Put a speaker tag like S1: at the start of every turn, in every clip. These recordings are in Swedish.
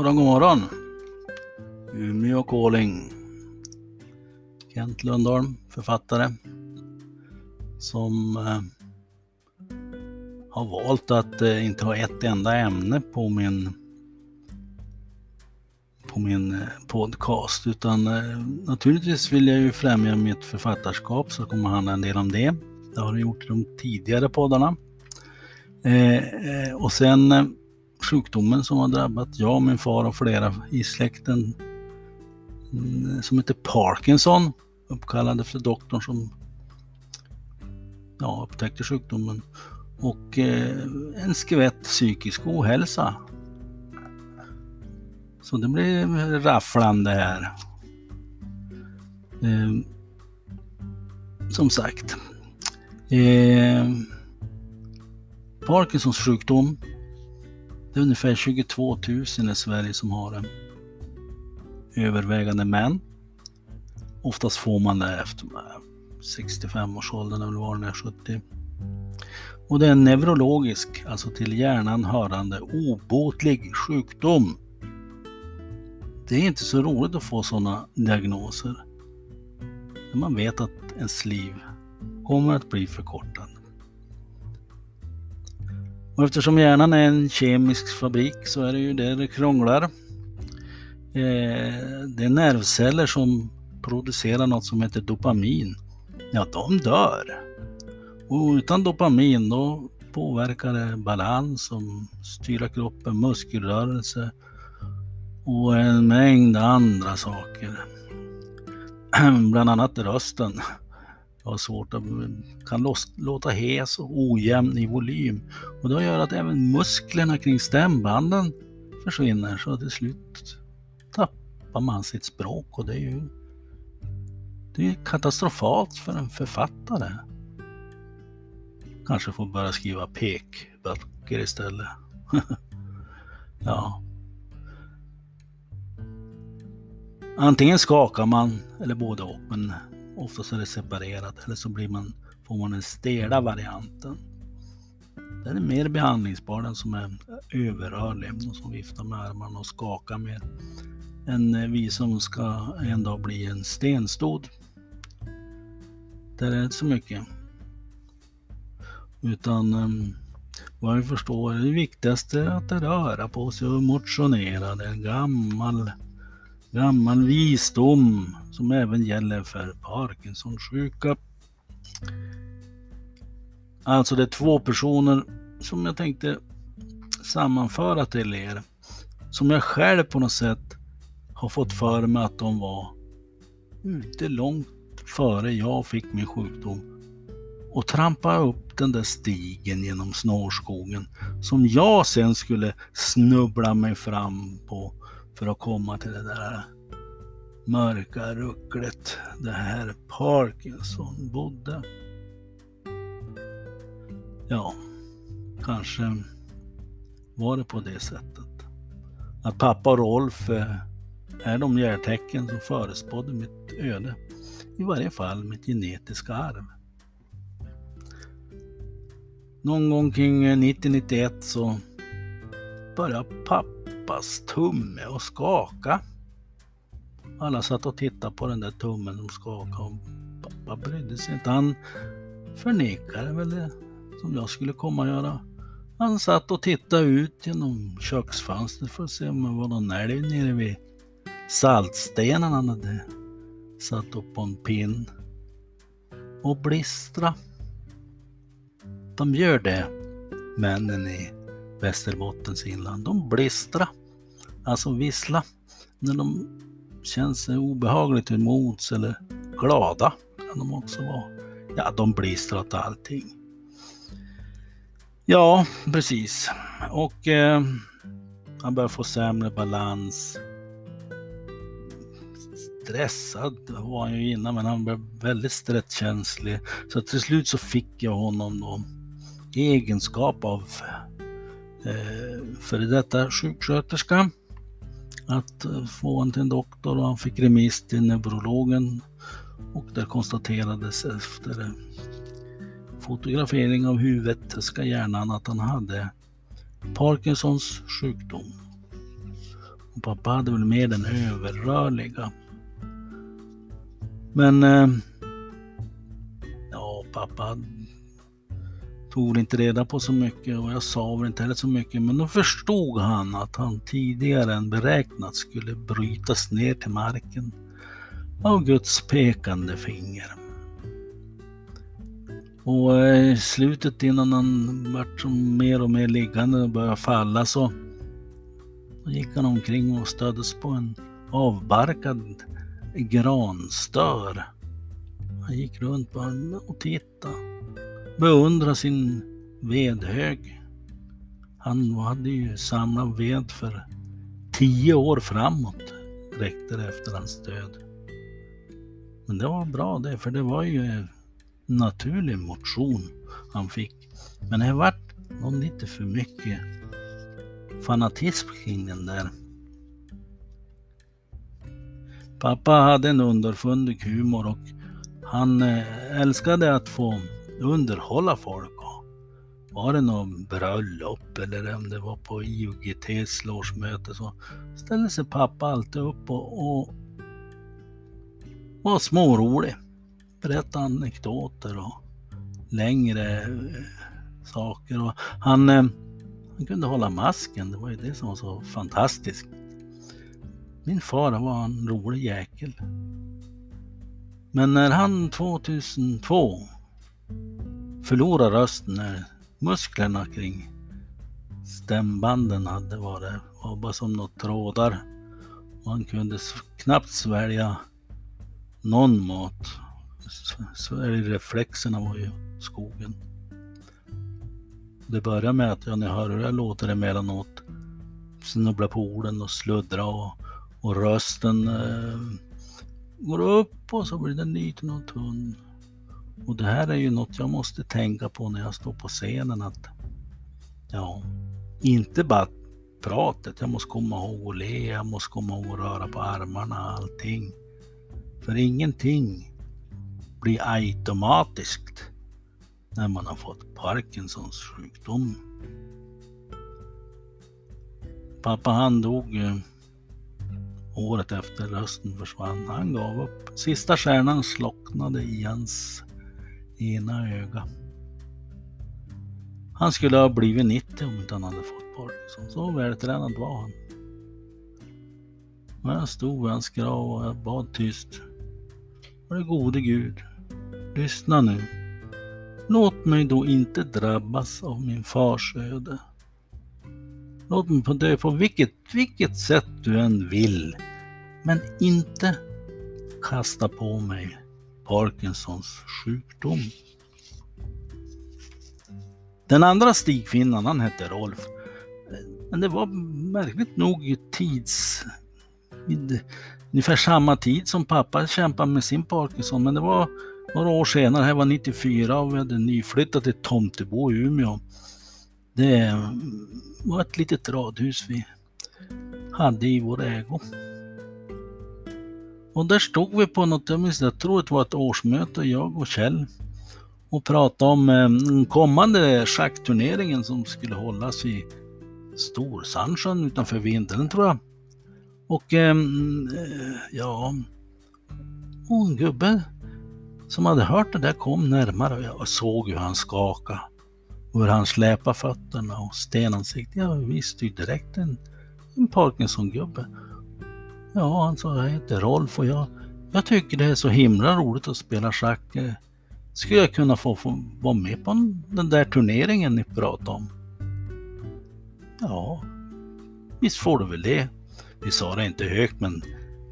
S1: morgon, god morgon. Umeå Calling. Kent Lundholm, författare, som eh, har valt att eh, inte ha ett enda ämne på min på min eh, podcast utan eh, naturligtvis vill jag ju främja mitt författarskap så kommer handla en del om det. Det har det gjort i de tidigare poddarna. Eh, eh och sen eh, sjukdomen som har drabbat jag, min far och flera i släkten mm, som heter Parkinson, uppkallad efter doktorn som ja, upptäckte sjukdomen och eh, en skvätt psykisk ohälsa. Så det blir rafflande här. Eh, som sagt. Eh, Parkinsons sjukdom det är ungefär 22 000 i Sverige som har den. Övervägande män. Oftast får man det efter 65-årsåldern eller var den är 70. Och det är en neurologisk, alltså till hjärnan hörande obotlig sjukdom. Det är inte så roligt att få sådana diagnoser. När man vet att ens liv kommer att bli förkortat. Och eftersom hjärnan är en kemisk fabrik så är det ju där det krånglar. Eh, det är nervceller som producerar något som heter dopamin. Ja, de dör. Och utan dopamin då påverkar det balans som styra kroppen, muskelrörelse och en mängd andra saker. Bland annat rösten. Jag har svårt att, eh, kan låta hes och ojämn i volym. Och det gör att även musklerna kring stämbanden försvinner så till slut tappar man sitt språk och det är ju det är katastrofalt för en författare. Kanske får börja skriva pekböcker istället. ja. Antingen skakar man eller både och, men Oftast är det separerat eller så blir man, får man den stela varianten. Den är mer behandlingsbar, den som är överrörlig de som viftar med armarna och skakar mer. Än eh, vi som ska en dag bli en stenstod. Där är det inte så mycket. Utan ehm, vad vi förstår är det viktigaste att röra på sig och motionera. Det är en gammal Gammal visdom som även gäller för Parkinsons-sjuka. Alltså det är två personer som jag tänkte sammanföra till er. Som jag själv på något sätt har fått för mig att de var ute långt före jag fick min sjukdom och trampa upp den där stigen genom snårskogen som jag sen skulle snubbla mig fram på för att komma till det där mörka rucklet där herr Parkinson bodde. Ja, kanske var det på det sättet. Att pappa och Rolf eh, är de järtecken som förespådde mitt öde. I varje fall mitt genetiska arv. Någon gång kring 90-91 så började pappa pappas tumme och skaka. Alla satt och tittade på den där tummen som skakade och pappa brydde sig inte. Han förnekade väl det som jag skulle komma och göra. Han satt och tittade ut genom köksfönstret för att se om det var någon älg nere vid saltstenen han hade satt upp på en pinn. Och blistra. De gör det, männen i Västerbottens inland. De blistra. Alltså vissla när de känns obehagligt emot eller glada kan de också vara. Ja, de blistrar åt allting. Ja, precis. Och eh, han börjar få sämre balans. Stressad var han ju innan, men han blev väldigt stresskänslig. Så till slut så fick jag honom då egenskap av eh, före detta sjuksköterska att eh, få honom till en doktor och han fick remiss till neurologen och där konstaterades efter fotografering av huvudet, ska hjärnan, att han hade Parkinsons sjukdom. Och pappa hade väl mer den överrörliga. Men eh, ja, pappa tog väl inte reda på så mycket och jag sa väl inte heller så mycket. Men då förstod han att han tidigare än beräknat skulle brytas ner till marken av Guds pekande finger. Och eh, i slutet innan han vart mer och mer liggande och började falla så gick han omkring och stöddes på en avbarkad granstör. Han gick runt och tittade. Beundrade sin vedhög. Han hade ju samlat ved för tio år framåt, räckte det efter hans död. Men det var bra det, för det var ju naturlig motion han fick. Men det vart nog lite för mycket fanatism kring den där. Pappa hade en underfundig humor och han eh, älskade att få underhålla folk. Var det något bröllop eller om det var på IOGTs årsmöte så ställde sig pappa alltid upp och, och var smårolig Berättade anekdoter och längre eh, saker. Och han, eh, han kunde hålla masken, det var ju det som var så fantastiskt. Min far var en rolig jäkel. Men när han 2002 förlorade rösten, när musklerna kring stämbanden hade varit var bara som några trådar Man han kunde knappt svälja någon mat så är reflexerna var ju skogen. Det börjar med att jag ni hör hur jag låter emellanåt snubbla på orden och sluddra och, och rösten eh, går upp och så blir den liten och tunn. Och det här är ju något jag måste tänka på när jag står på scenen att ja, inte bara pratet, jag måste komma ihåg att le, jag måste komma ihåg att röra på armarna, allting. För ingenting blir automatiskt när man har fått Parkinsons sjukdom. Pappa han dog eh, året efter rösten försvann. Han gav upp. Sista stjärnan slocknade i hans ena ögat. Han skulle ha blivit 90 om inte han hade fått Parkinson. Så vältränad var han. Men jag stod vid hans grav och jag bad tyst. Var det gode Gud, Lyssna nu. Låt mig då inte drabbas av min fars öde. Låt mig få dö på vilket, vilket sätt du än vill. Men inte kasta på mig Parkinsons sjukdom. Den andra stigfinnaren han hette Rolf. Men det var märkligt nog tids... Vid ungefär samma tid som pappa kämpade med sin Parkinson, men det var några år senare, här var 94 och vi hade nyflyttat till Tomtebo i Umeå. Det var ett litet radhus vi hade i vår ägo. Och där stod vi på något, jag minns jag tror det var ett årsmöte, jag och Kjell och pratade om eh, den kommande schackturneringen som skulle hållas i Storsandsjön utanför Vindeln tror jag. Och eh, eh, ja, och en gubbe som hade hört det där kom närmare och jag såg hur han skakade. Och hur han släpade fötterna och stenansiktet. Jag visste ju direkt en, en Parkinson-gubbe. Ja, han sa, jag heter Rolf och jag, jag tycker det är så himla roligt att spela schack. Eh, skulle jag kunna få, få vara med på den där turneringen ni pratade om? Ja, visst får du väl det. Vi sa det inte högt men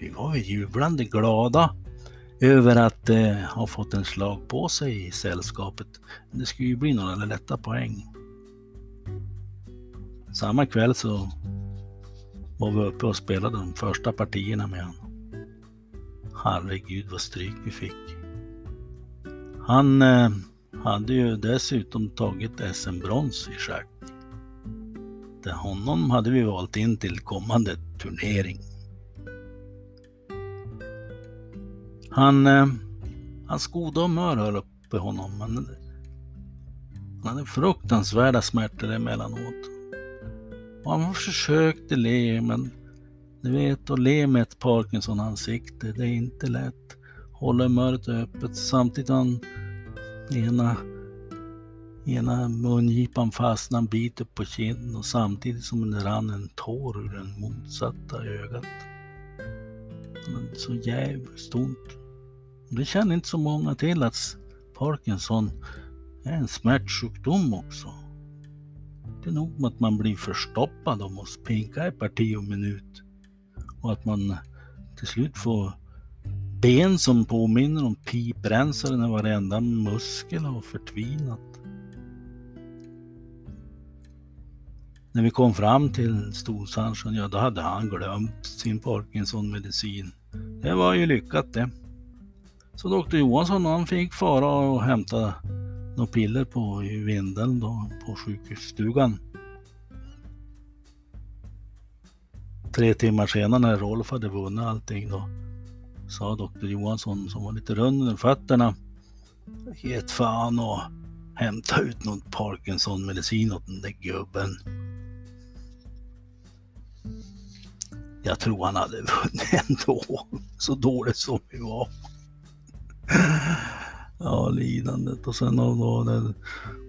S1: vi var väl jublande glada över att eh, ha fått en slag på sig i sällskapet. Det skulle ju bli några lätta poäng. Samma kväll så var vi uppe och spelade de första partierna med honom. Herregud vad stryk vi fick. Han eh, hade ju dessutom tagit SM-brons i schack. Honom hade vi valt in till kommande turnering. Han, eh, hans goda humör höll uppe honom. Men han hade fruktansvärda smärtor emellanåt. Och han försökte le men Du vet, att le med ett Parkinson-ansikte, det är inte lätt. Hålla mörkt öppet samtidigt han ena, ena mungipan fastnar en bit upp på kinden och samtidigt som det rann en tår ur det motsatta ögat. Så jävligt ont. Det känner inte så många till att Parkinson är en smärtsjukdom också inte nog med att man blir förstoppad och måste pinka ett parti och minut. Och att man till slut får ben som påminner om piprensare när varenda muskel har förtvinat. När vi kom fram till Storsandsjön, ja då hade han glömt sin Parkinson-medicin. Det var ju lyckat det. Så doktor Johansson han fick fara och hämta några piller på i Vindeln då på sjukhusstugan. Tre timmar senare när Rolf hade vunnit allting då sa doktor Johansson som var lite rund under fötterna. Ge fan och hämta ut någon Parkinson-medicin åt den där gubben. Jag tror han hade vunnit ändå, så dåligt som vi var. Ja, lidandet och sen då, det,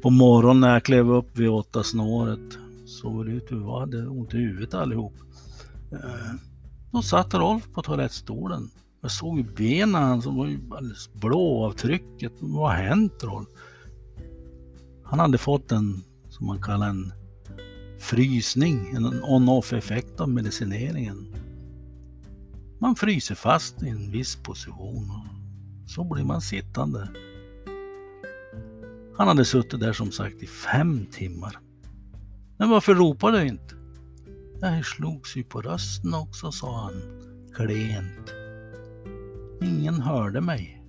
S1: på morgonen när jag klev upp vid åtta snåret såg det ut vi hade ont i huvudet allihop. Eh, då satt Rolf på toalettstolen. Jag såg ju benen som var ju alldeles blå av trycket. Vad har hänt Rolf? Han hade fått en, som man kallar en frysning, en on-off effekt av medicineringen. Man fryser fast i en viss position och så blir man sittande. Han hade suttit där som sagt i fem timmar. Men varför ropade du inte? Jag slogs ju på rösten också, sa han klent. Ingen hörde mig.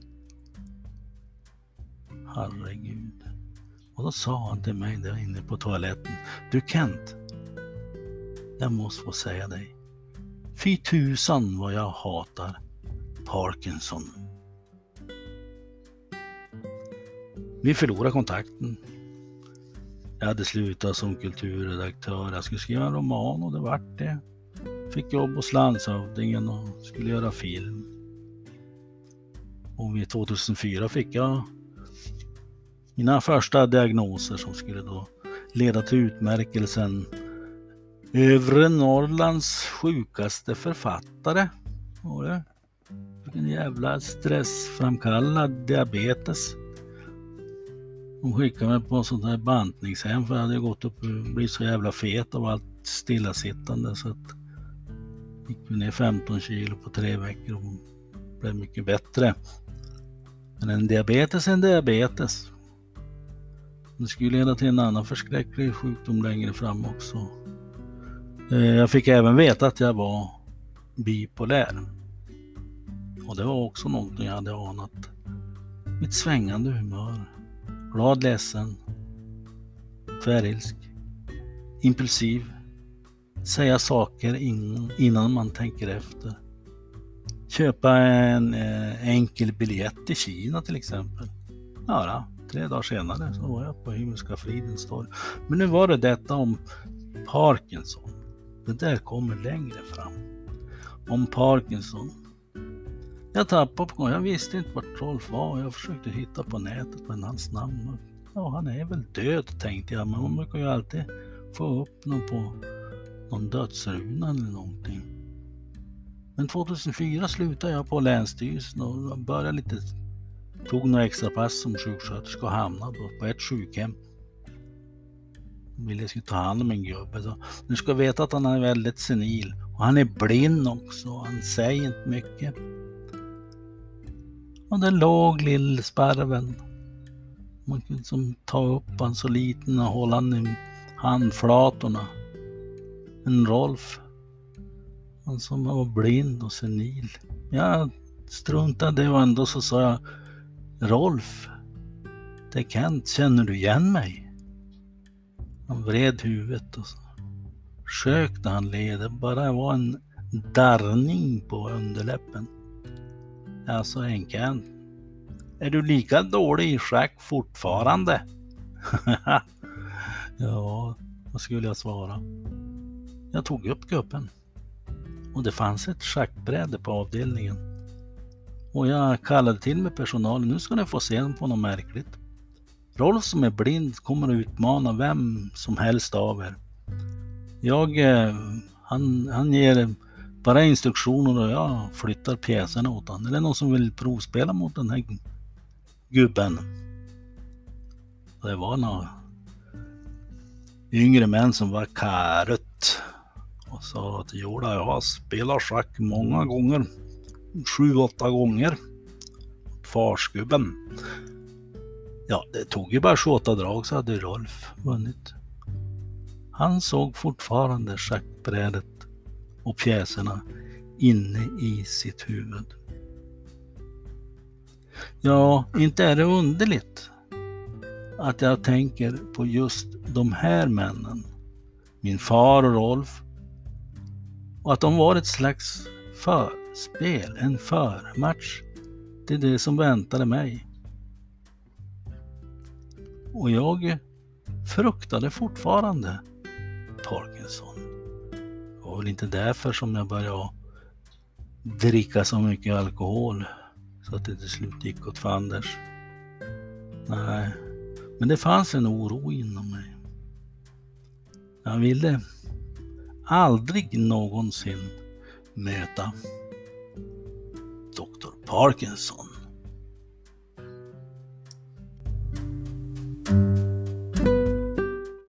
S1: Herregud. Och då sa han till mig där inne på toaletten. Du Kent. Jag måste få säga dig. Fy tusan vad jag hatar Parkinson. Vi förlorade kontakten. Jag hade slutat som kulturredaktör. Jag skulle skriva en roman och det vart det. Fick jobb hos landshövdingen och skulle göra film. Och vid 2004 fick jag mina första diagnoser som skulle då leda till utmärkelsen Övre Norrlands sjukaste författare. Vilken jävla stressframkallad diabetes. Hon skickade mig på sånt här bantningshem för jag hade gått upp och blivit så jävla fet av allt stillasittande så att gick ner 15 kilo på tre veckor och blev mycket bättre. Men en diabetes är en diabetes. Det skulle leda till en annan förskräcklig sjukdom längre fram också. Eh, jag fick även veta att jag var bipolär. Och det var också någonting jag hade anat. Mitt svängande humör. Glad, ledsen, tvärilsk, impulsiv, säga saker innan man tänker efter. Köpa en eh, enkel biljett till Kina till exempel. Ja, tre dagar senare så var jag på Himmelska fridens torg. Men nu var det detta om Parkinson. Det där kommer längre fram. Om Parkinson. Jag tappade på Jag visste inte vart Rolf var. Jag försökte hitta på nätet men hans namn. Ja, han är väl död tänkte jag. Men man brukar ju alltid få upp någon på någon dödsruna eller någonting. Men 2004 slutade jag på Länsstyrelsen och började lite, tog några extra pass som sjuksköterska och hamnade på ett sjukhem. Ville jag skulle ta hand om en gubbe. Så, du ska veta att han är väldigt senil och han är blind också. Han säger inte mycket. Och där låg lillsparven. Man kunde som ta upp han så liten och hålla han i handflatorna. En Rolf. Han som var blind och senil. Jag struntade och ändå så sa jag Rolf, det är Kent, känner du igen mig? Han vred huvudet och så försökte han le. Det bara var en darrning på underläppen. Alltså Henken, är du lika dålig i schack fortfarande? ja, vad skulle jag svara? Jag tog upp gubben och det fanns ett schackbräde på avdelningen. Och jag kallade till mig personalen, nu ska ni få se på något märkligt. Rolf som är blind kommer att utmana vem som helst av er. Jag, eh, han, han ger bara instruktioner och jag flyttar pjäserna åt honom. Är det någon som vill provspela mot den här gubben? Det var några yngre män som var karut och sa att jodå, jag har spelat schack många gånger. Sju, åtta gånger. Farsgubben. Ja, det tog ju bara 28 drag så hade Rolf vunnit. Han såg fortfarande schackbrädet och pjäserna inne i sitt huvud. Ja, inte är det underligt att jag tänker på just de här männen. Min far och Rolf. Och att de var ett slags förspel, en förmatch till det som väntade mig. Och jag fruktade fortfarande Parkinson. Det var väl inte därför som jag började dricka så mycket alkohol så att det till slut gick åt fanders. Nej, men det fanns en oro inom mig. Jag ville aldrig någonsin möta Dr. Parkinson.